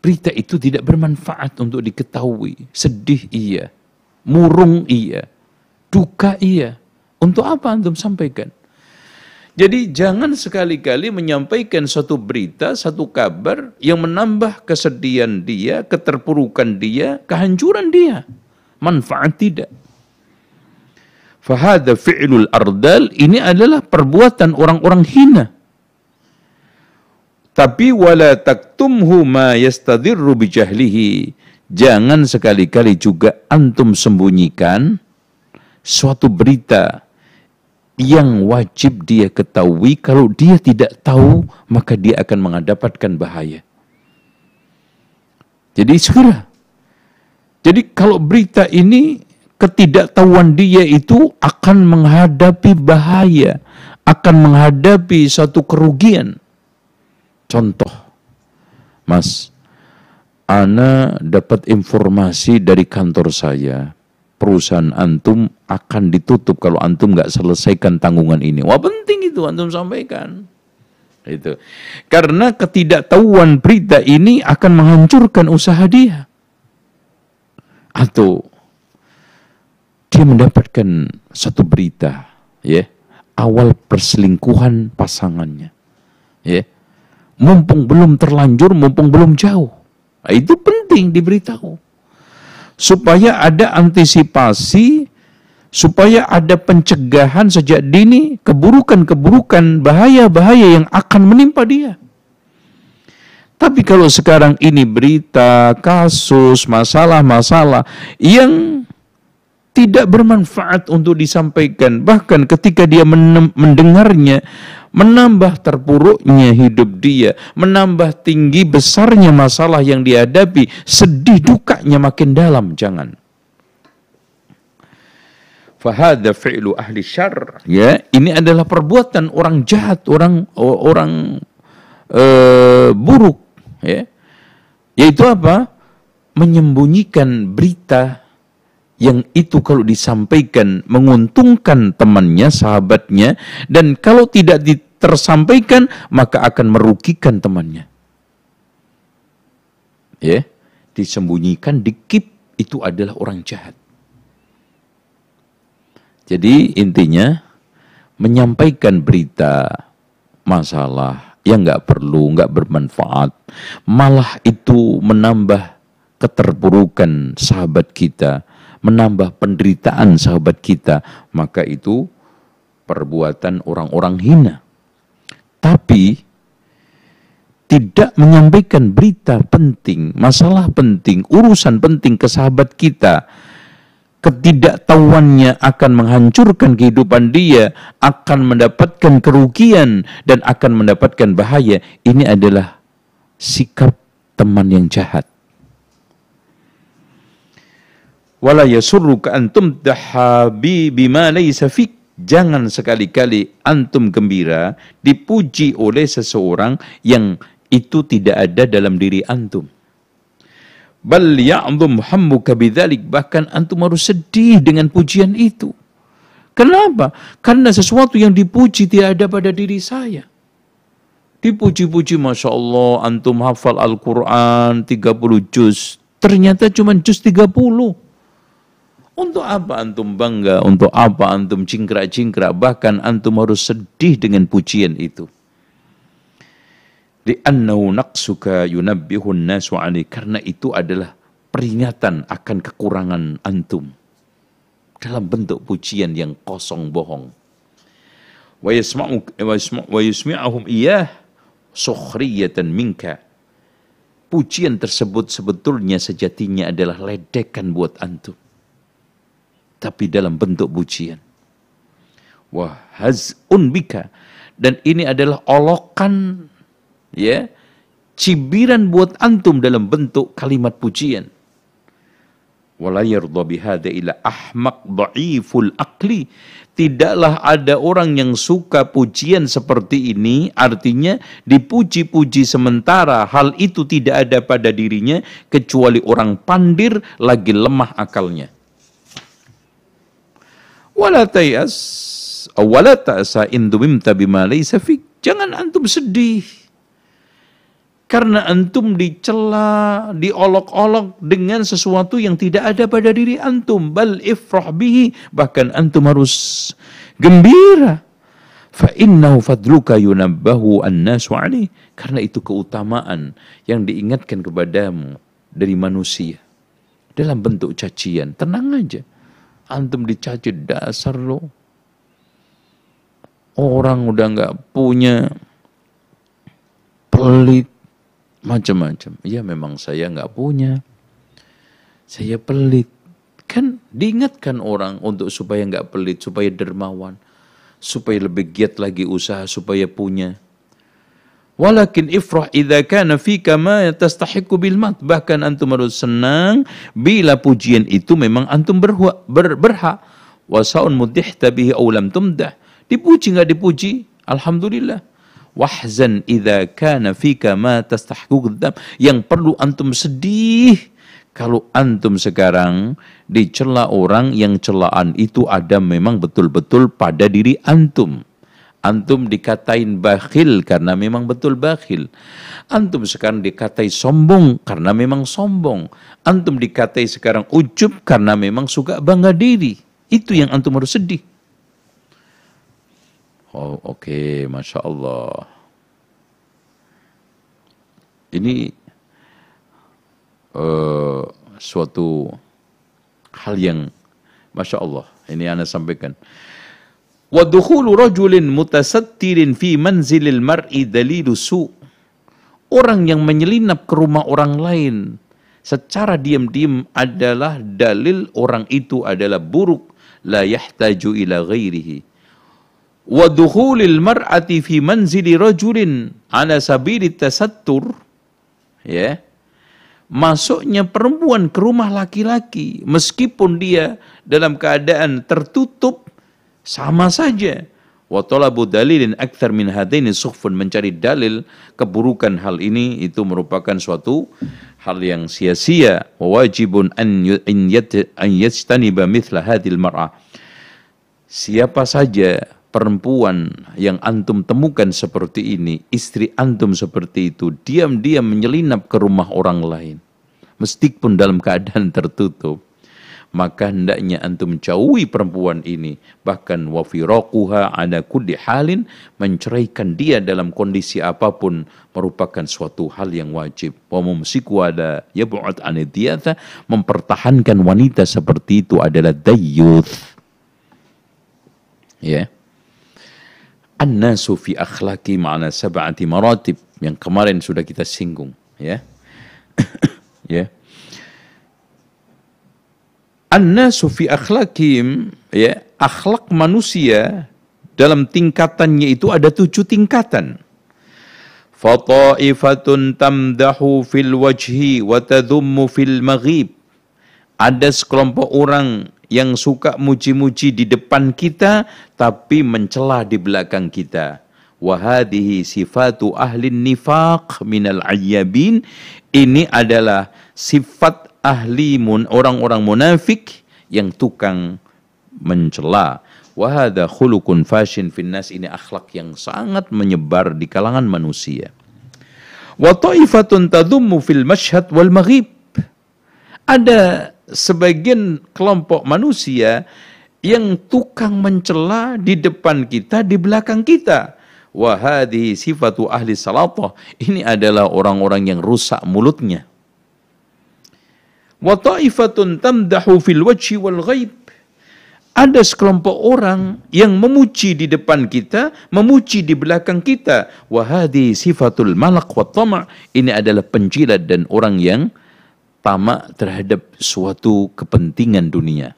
berita itu tidak bermanfaat untuk diketahui. Sedih iya, murung iya, duka iya. Untuk apa antum sampaikan? Jadi jangan sekali-kali menyampaikan satu berita, satu kabar yang menambah kesedihan dia, keterpurukan dia, kehancuran dia. Manfaat tidak. Fahada fi'lul ardal ini adalah perbuatan orang-orang hina. Tapi wala taktumhu ma yastadirru bijahlihi. Jangan sekali-kali juga antum sembunyikan suatu berita yang wajib dia ketahui kalau dia tidak tahu maka dia akan mendapatkan bahaya. Jadi segera. Jadi kalau berita ini ketidaktahuan dia itu akan menghadapi bahaya, akan menghadapi satu kerugian. Contoh, Mas, Ana dapat informasi dari kantor saya perusahaan antum akan ditutup kalau antum nggak selesaikan tanggungan ini. Wah penting itu antum sampaikan. Itu. Karena ketidaktahuan berita ini akan menghancurkan usaha dia. Atau dia mendapatkan satu berita, ya, awal perselingkuhan pasangannya. Ya. Mumpung belum terlanjur, mumpung belum jauh. Nah, itu penting diberitahu supaya ada antisipasi, supaya ada pencegahan sejak dini keburukan-keburukan, bahaya-bahaya yang akan menimpa dia. Tapi kalau sekarang ini berita, kasus, masalah-masalah yang tidak bermanfaat untuk disampaikan, bahkan ketika dia mendengarnya, menambah terpuruknya hidup dia, menambah tinggi besarnya masalah yang dihadapi, sedih dukanya makin dalam, jangan. Fahada fi'lu ahli syar. Ya, ini adalah perbuatan orang jahat, orang orang uh, buruk, ya. Yaitu apa? Menyembunyikan berita yang itu kalau disampaikan menguntungkan temannya, sahabatnya, dan kalau tidak tersampaikan maka akan merugikan temannya. Ya, disembunyikan, dikip itu adalah orang jahat. Jadi intinya menyampaikan berita masalah yang nggak perlu, nggak bermanfaat, malah itu menambah keterpurukan sahabat kita, menambah penderitaan sahabat kita, maka itu perbuatan orang-orang hina. Tapi tidak menyampaikan berita penting, masalah penting, urusan penting ke sahabat kita, ketidaktahuannya akan menghancurkan kehidupan dia, akan mendapatkan kerugian dan akan mendapatkan bahaya. Ini adalah sikap teman yang jahat wala yasurruka antum tahabi bima laysa fik. Jangan sekali-kali antum gembira dipuji oleh seseorang yang itu tidak ada dalam diri antum. Bal ya'dhum hammuka bidzalik. Bahkan antum harus sedih dengan pujian itu. Kenapa? Karena sesuatu yang dipuji tidak ada pada diri saya. Dipuji-puji Masya Allah, antum hafal Al-Quran 30 juz. Ternyata cuma juz 30. Untuk apa antum bangga? Untuk apa antum cingkrak-cingkrak? Bahkan antum harus sedih dengan pujian itu. Li'annahu naqsuka yunabbihun nasu Karena itu adalah peringatan akan kekurangan antum. Dalam bentuk pujian yang kosong bohong. Wa yasma'ahum iyah sukhriyatan minka. Pujian tersebut sebetulnya sejatinya adalah ledekan buat antum. Tapi dalam bentuk pujian. Wah, haz'un bika. Dan ini adalah olokan ya cibiran buat antum dalam bentuk kalimat pujian. Akli tidaklah ada orang yang suka pujian seperti ini, artinya dipuji-puji sementara hal itu tidak ada pada dirinya kecuali orang pandir lagi lemah akalnya. Wala tayas, wala ta'sa indumimta bima laysa Jangan antum sedih karena antum dicela, diolok-olok dengan sesuatu yang tidak ada pada diri antum. Bal ifrah bihi. Bahkan antum harus gembira. Fa innahu fadluka yunabbahu an-nasu alih. Karena itu keutamaan yang diingatkan kepadamu dari manusia. Dalam bentuk cacian. Tenang aja. Antum dicaci dasar lo. Orang udah nggak punya pelit macam-macam. Ya memang saya nggak punya. Saya pelit. Kan diingatkan orang untuk supaya nggak pelit, supaya dermawan. Supaya lebih giat lagi usaha, supaya punya. Walakin ifrah idza kana fika ma tastahiqu bil mat. Bahkan antum harus senang bila pujian itu memang antum berhak. Ber, berhak. Wasaun mudihta bihi aw lam tumdah. Dipuji nggak dipuji? Alhamdulillah wahzan idza kana fika ma tastahqu yang perlu antum sedih kalau antum sekarang dicela orang yang celaan itu ada memang betul-betul pada diri antum. Antum dikatain bakhil karena memang betul bakhil. Antum sekarang dikatai sombong karena memang sombong. Antum dikatai sekarang ujub karena memang suka bangga diri. Itu yang antum harus sedih. Oh oke, okay. Masya Allah. Ini uh, suatu hal yang Masya Allah. Ini Anda sampaikan. Wadukhulu rajulin mutasattirin fi manzilil mar'i dalilu su. Orang yang menyelinap ke rumah orang lain secara diam-diam adalah dalil orang itu adalah buruk. La yahtaju ila ghairihi. Wa dukhulil mar'ati fi manzili rajulin ala sabili tasattur. Ya. Masuknya perempuan ke rumah laki-laki meskipun dia dalam keadaan tertutup sama saja. Wa talabu dalilin akthar min hadaini sukhfun. Mencari dalil keburukan hal ini itu merupakan suatu hal yang sia-sia. Wa wajibun an yastaniba mithla hadhil mar'ah siapa saja perempuan yang antum temukan seperti ini, istri antum seperti itu, diam-diam menyelinap ke rumah orang lain, meskipun dalam keadaan tertutup, maka hendaknya antum jauhi perempuan ini, bahkan wafirokuha ada kulli halin, menceraikan dia dalam kondisi apa pun merupakan suatu hal yang wajib. Wa mumsiku ada yabu'at anidiyata, mempertahankan wanita seperti itu adalah dayyuth. Ya. Yeah An-nasu fi akhlaki ma'ana sab'ati maratib yang kemarin sudah kita singgung ya. ya. An-nasu fi akhlakim ya, akhlak manusia dalam tingkatannya itu ada tujuh tingkatan. Fata'ifatun tamdahu fil wajhi wa tadhummu fil maghib. Ada sekelompok orang yang suka muji-muji di depan kita tapi mencela di belakang kita. Wahadihi sifatu ahli nifaq minal ayyabin. Ini adalah sifat ahli mun orang-orang munafik yang tukang mencela. Wahada khulukun fashin finnas ini akhlak yang sangat menyebar di kalangan manusia. Wa ta'ifatun tadummu fil mashhad wal maghib. Ada sebagian kelompok manusia yang tukang mencela di depan kita, di belakang kita. Wahadi sifatu ahli salatah. Ini adalah orang-orang yang rusak mulutnya. Wa ta'ifatun tamdahu fil wajhi wal ghaib ada sekelompok orang yang memuji di depan kita, memuji di belakang kita. Wahadi sifatul malak wa tama' ini adalah penjilat dan orang yang tamak terhadap suatu kepentingan dunia.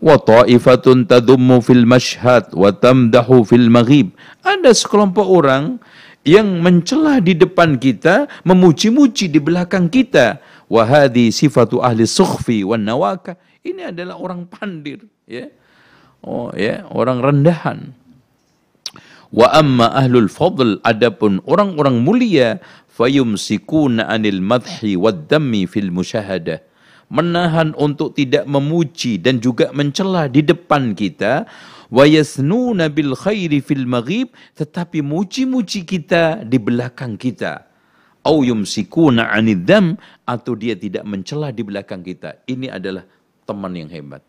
Wa ta'ifatun tadummu fil mashhad wa tamdahu fil maghib. Ada sekelompok orang yang mencela di depan kita, memuji-muji di belakang kita. Wahadi sifatu ahli sukhfi wan nawaka ini adalah orang pandir, ya. Oh, ya, orang rendahan. Wa amma ahlul fadl adapun orang-orang mulia fayumsikuna anil madhi wad fil musyahadah menahan untuk tidak memuji dan juga mencela di depan kita wa khairi fil maghib tetapi muji-muji kita di belakang kita. au yumsikuna anid dam atau dia tidak mencela di belakang kita. Ini adalah teman yang hebat.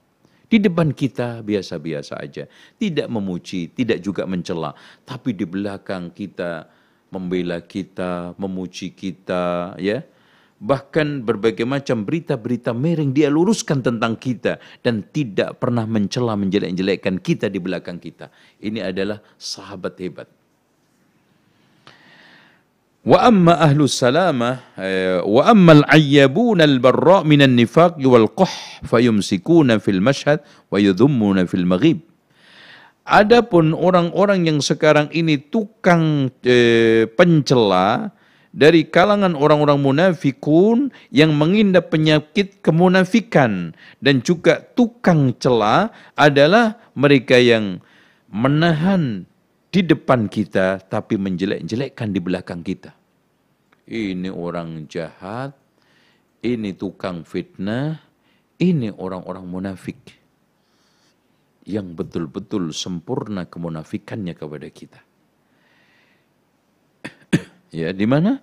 Di depan kita biasa-biasa aja, tidak memuji, tidak juga mencela, tapi di belakang kita membela kita, memuji kita, ya bahkan berbagai macam berita-berita miring dia luruskan tentang kita dan tidak pernah mencela menjelek-jelekkan kita di belakang kita. Ini adalah sahabat hebat. Wa amma ahlu salama eh, wa amma al-ayyabun al-barra min an-nifaq wal quh fayumsikuna fil mashhad wa yudhumuna fil maghib. Adapun orang-orang yang sekarang ini tukang e, pencela, dari kalangan orang-orang munafikun yang mengindap penyakit kemunafikan dan juga tukang cela adalah mereka yang menahan di depan kita tapi menjelek-jelekkan di belakang kita. Ini orang jahat, ini tukang fitnah, ini orang-orang munafik yang betul-betul sempurna kemunafikannya kepada kita. Ya, di mana?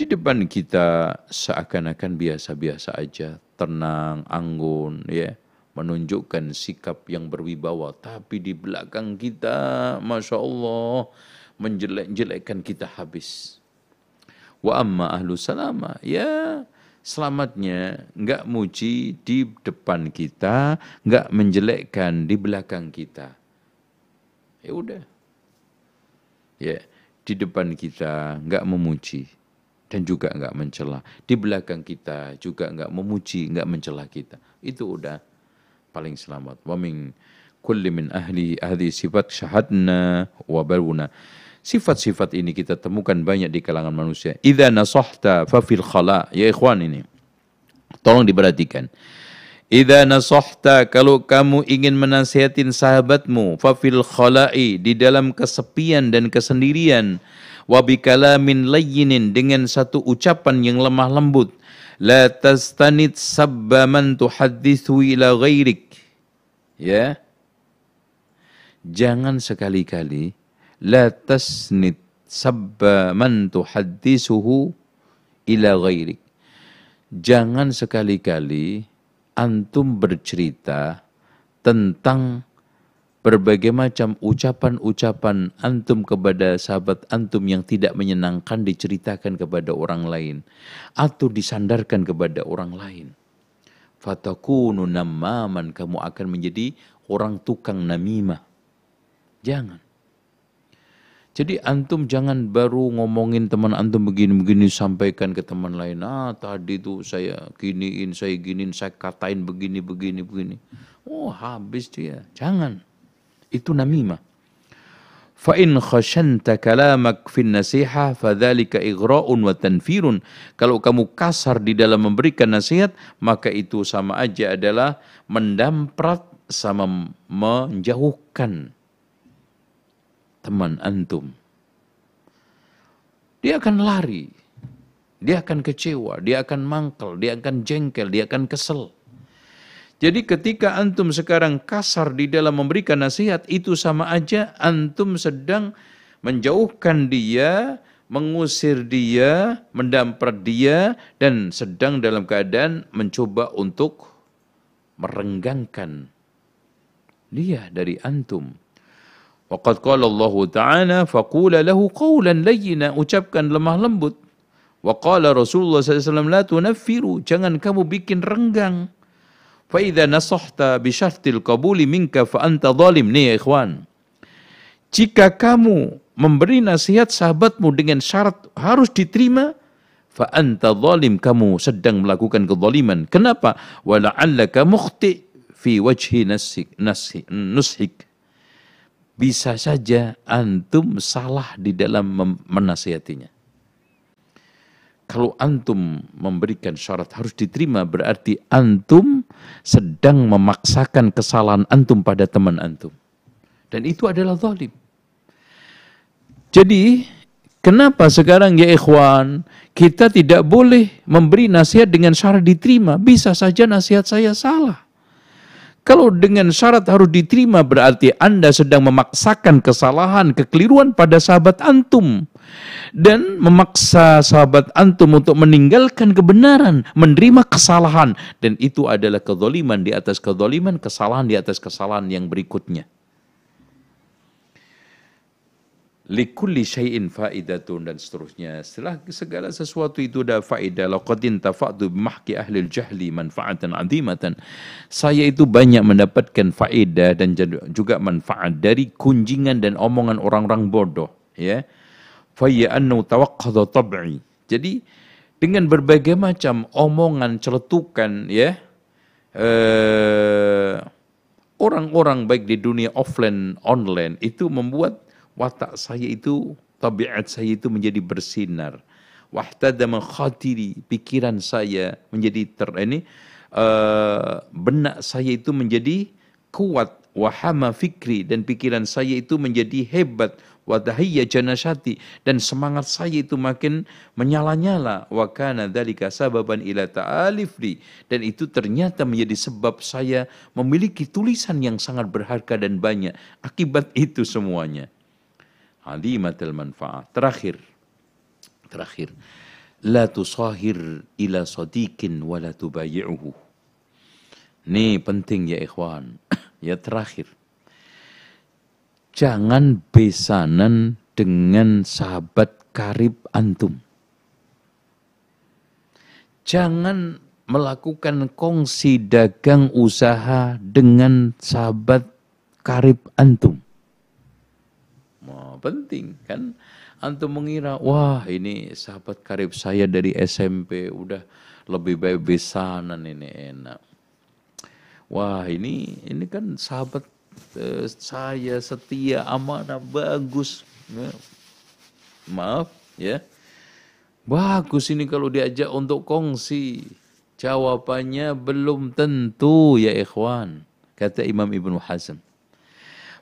Di depan kita seakan-akan biasa-biasa aja, tenang, anggun, ya menunjukkan sikap yang berwibawa. Tapi di belakang kita masya Allah menjelek-jelekkan kita habis. Wa amma ahlu salama ya selamatnya. Nggak muji di depan kita nggak menjelekkan di belakang kita. Ya udah. Ya di depan kita nggak memuji dan juga nggak mencela di belakang kita juga nggak memuji nggak mencela kita itu udah paling selamat. Wa min kulli min ahli ahli sifat syahadna wa baruna. Sifat-sifat ini kita temukan banyak di kalangan manusia. Idza nasahta fa fil khala. Ya ikhwan ini. Tolong diperhatikan. Idza nasahta kalau kamu ingin menasihatin sahabatmu fa fil khala'i di dalam kesepian dan kesendirian wa bikalamin layyinin dengan satu ucapan yang lemah lembut la tastanid sabba man tuhaddithu ila ghairik. Ya. Jangan sekali-kali la tasnid sabba man tuhaddithuhu ila ghairik. Jangan sekali-kali antum bercerita tentang berbagai macam ucapan-ucapan antum kepada sahabat antum yang tidak menyenangkan diceritakan kepada orang lain atau disandarkan kepada orang lain. Fatakunu namaman kamu akan menjadi orang tukang namimah. Jangan. Jadi antum jangan baru ngomongin teman antum begini-begini sampaikan ke teman lain. Ah tadi tuh saya giniin, saya giniin, saya katain begini, begini, begini. Oh habis dia. Jangan. Itu namimah. Khashanta kalamak fin nasiha fadzalika igra'un wa tanfirun. Kalau kamu kasar di dalam memberikan nasihat, maka itu sama aja adalah mendamprat sama menjauhkan teman antum. Dia akan lari, dia akan kecewa, dia akan mangkel, dia akan jengkel, dia akan kesel. Jadi ketika antum sekarang kasar di dalam memberikan nasihat, itu sama aja antum sedang menjauhkan dia, mengusir dia, mendampar dia, dan sedang dalam keadaan mencoba untuk merenggangkan dia dari antum. وقد قال الله تعالى فقول له قولا لينا أجابك لمه لمبت وقال رسول الله صلى الله عليه وسلم لا تنفروا jangan kamu bikin رنغان فإذا نصحت بشرط القبول منك فأنت ظالم. نيا إخوان jika kamu memberi nasihat sahabatmu dengan شرط harus تتريما فأنت ظالم kamu sedang ملاكوكا kezaliman kenapa ولعلك مخطئ في وجه نسحك, نسحك. Bisa saja antum salah di dalam menasihatinya. Kalau antum memberikan syarat harus diterima berarti antum sedang memaksakan kesalahan antum pada teman antum. Dan itu adalah zalim. Jadi kenapa sekarang ya ikhwan kita tidak boleh memberi nasihat dengan syarat diterima. Bisa saja nasihat saya salah. Kalau dengan syarat harus diterima berarti Anda sedang memaksakan kesalahan, kekeliruan pada sahabat antum. Dan memaksa sahabat antum untuk meninggalkan kebenaran, menerima kesalahan. Dan itu adalah kezoliman di atas kezoliman, kesalahan di atas kesalahan yang berikutnya. Likulli syai'in faidatun dan seterusnya. Setelah segala sesuatu itu ada faedah. Laqad intafa'tu bimahki ahli jahli manfaatan azimatan. Saya itu banyak mendapatkan faedah dan juga manfaat dari kunjingan dan omongan orang-orang bodoh, ya. Fa ya annu tawaqqadha tab'i. Jadi dengan berbagai macam omongan celetukan ya eh, orang-orang baik di dunia offline online itu membuat watak saya itu, tabiat saya itu menjadi bersinar. Wahtada khatiri, pikiran saya menjadi ter ini uh, benak saya itu menjadi kuat. Wahama fikri dan pikiran saya itu menjadi hebat. Wadahiyya janasati dan semangat saya itu makin menyala-nyala. Wa kana dzalika sababan ila dan itu ternyata menjadi sebab saya memiliki tulisan yang sangat berharga dan banyak. Akibat itu semuanya alimatul manfaat. Terakhir, terakhir, la tusahir ila sadiqin wa la tubayi'uhu. Ini penting ya ikhwan. ya terakhir. Jangan besanan dengan sahabat karib antum. Jangan melakukan kongsi dagang usaha dengan sahabat karib antum penting kan? Antum mengira wah ini sahabat karib saya dari SMP udah lebih baik besanan ini enak. Wah ini ini kan sahabat eh, saya setia amanah bagus ya. maaf ya. Bagus ini kalau diajak untuk kongsi. Jawabannya belum tentu ya ikhwan kata Imam Ibnu Hazm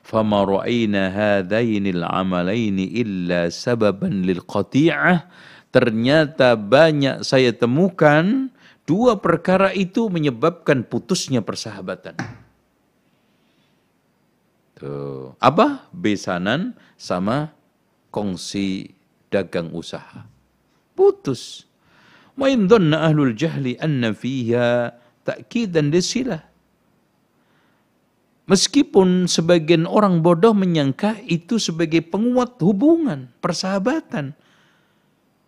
فما رأينا هذين العملين إلا سببا للقطيعة ternyata banyak saya temukan dua perkara itu menyebabkan putusnya persahabatan. Tuh. Apa? Besanan sama kongsi dagang usaha. Putus. Wa in dhanna ahlul jahli anna fiha ta'kidan lisilah. Meskipun sebagian orang bodoh menyangka itu sebagai penguat hubungan, persahabatan.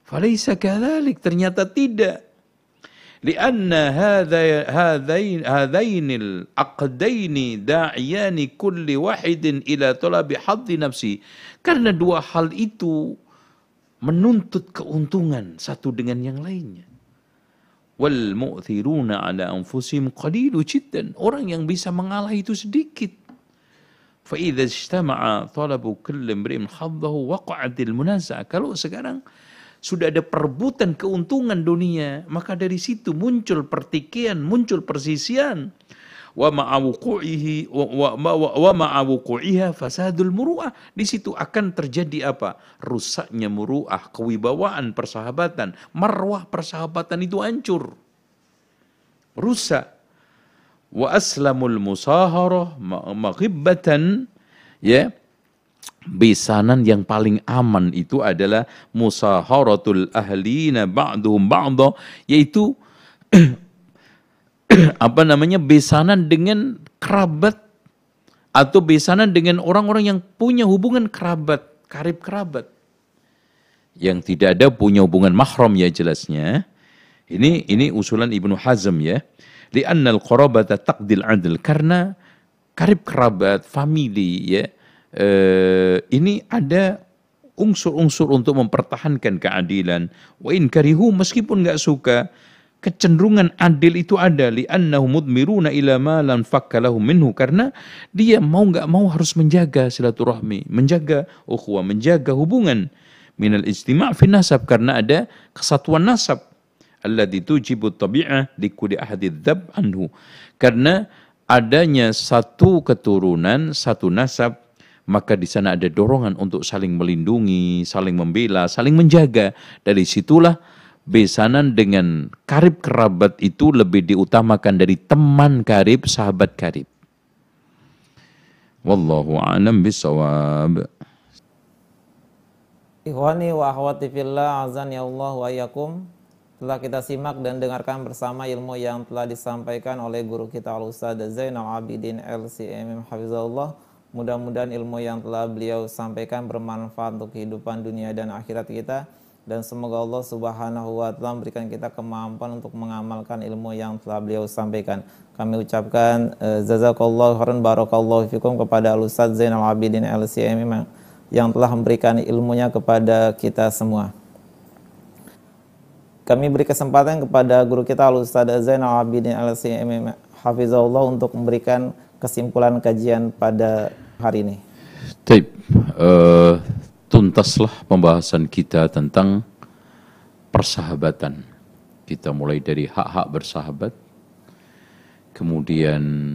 Falaisa kadhalik, ternyata tidak. Hadain hadainil aqdaini da'iyani kulli wahidin ila talabi haddi nafsi. Karena dua hal itu menuntut keuntungan satu dengan yang lainnya wal mu'thiruna ala anfusihim qalilu jiddan. Orang yang bisa mengalah itu sedikit. Fa idza ijtama'a talabu kulli imri'in haddahu waqa'atil munaza'ah. Kalau sekarang sudah ada perebutan keuntungan dunia, maka dari situ muncul pertikaian, muncul persisian. Wa wa, ma'awuqu'iha fasadul muru'ah. Di situ akan terjadi apa? Rusaknya muru'ah, kewibawaan persahabatan, marwah persahabatan itu hancur. Rusak. wa aslamul musaharah maghibbatan ya besanan yang paling aman itu adalah musaharatul ahlina ba'duhum ba'dha yaitu apa namanya besanan dengan kerabat atau besanan dengan orang-orang yang punya hubungan kerabat, karib kerabat. Yang tidak ada punya hubungan mahram ya jelasnya. Ini ini usulan Ibnu Hazm ya li'annal qarabata taqdil adl karena karib kerabat, family ya eh, ini ada unsur-unsur untuk mempertahankan keadilan. Wa in karihu meskipun nggak suka, kecenderungan adil itu ada. Li'annahu mudmiruna ila ma lan minhu. Karena dia mau nggak mau harus menjaga silaturahmi, menjaga ukhuwah, menjaga hubungan. Minal istima' fi nasab. Karena ada kesatuan nasab. Alladzi tujibu tabi'ah likuli ahadi dzab anhu. Karena adanya satu keturunan, satu nasab, maka di sana ada dorongan untuk saling melindungi, saling membela, saling menjaga. Dari situlah besanan dengan karib kerabat itu lebih diutamakan dari teman karib, sahabat karib. Wallahu a'lam bisawab. Ikhwani wa akhwati fillah azan ya Allah wa yakum. Telah kita simak dan dengarkan bersama ilmu yang telah disampaikan oleh guru kita Al-Ustaz Zainal Abidin LCMM Hafizullah. Mudah-mudahan ilmu yang telah beliau sampaikan bermanfaat untuk kehidupan dunia dan akhirat kita dan semoga Allah Subhanahu wa taala memberikan kita kemampuan untuk mengamalkan ilmu yang telah beliau sampaikan. Kami ucapkan uh, jazakallahu khairan barakallahu fikum kepada Ustaz Zainal Abidin LCMM yang telah memberikan ilmunya kepada kita semua. Kami beri kesempatan kepada guru kita Al Ustaz Zainal Abidin Al CMM Hafizahullah untuk memberikan kesimpulan kajian pada hari ini. Taib, uh, tuntaslah pembahasan kita tentang persahabatan. Kita mulai dari hak-hak bersahabat, kemudian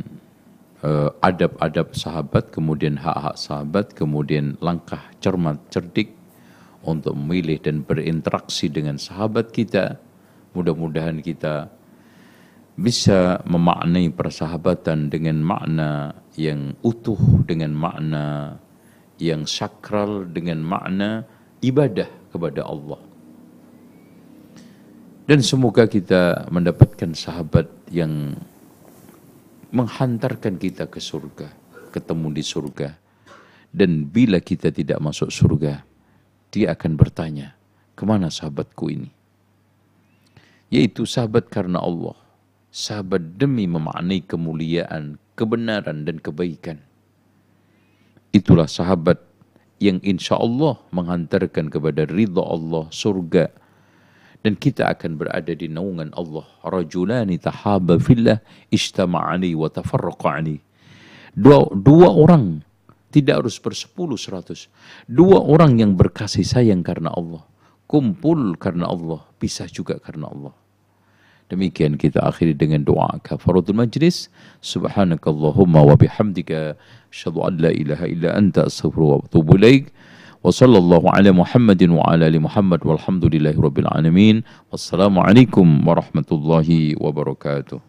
uh, adab-adab sahabat, kemudian hak-hak sahabat, kemudian langkah cermat cerdik untuk memilih dan berinteraksi dengan sahabat kita. Mudah-mudahan kita bisa memaknai persahabatan dengan makna yang utuh, dengan makna yang sakral, dengan makna ibadah kepada Allah. Dan semoga kita mendapatkan sahabat yang menghantarkan kita ke surga, ketemu di surga. Dan bila kita tidak masuk surga, dia akan bertanya, ke mana sahabatku ini? Yaitu sahabat karena Allah. Sahabat demi memaknai kemuliaan, kebenaran, dan kebaikan. Itulah sahabat yang insya Allah menghantarkan kepada ridha Allah, surga. Dan kita akan berada di naungan Allah. Rajulani tahaba fillah ishtama'ani wa tafarraqa'ani. Dua, dua orang tidak harus bersepuluh seratus. Dua orang yang berkasih sayang karena Allah. Kumpul karena Allah. Pisah juga karena Allah. Demikian kita akhiri dengan doa kafaratul majlis. Subhanakallahumma wa bihamdika. Asyadu an la ilaha illa anta astaghfiruka wa atubu ilaik. Wa sallallahu ala Muhammadin wa ala ali Muhammad walhamdulillahi rabbil alamin. Wassalamualaikum warahmatullahi wabarakatuh.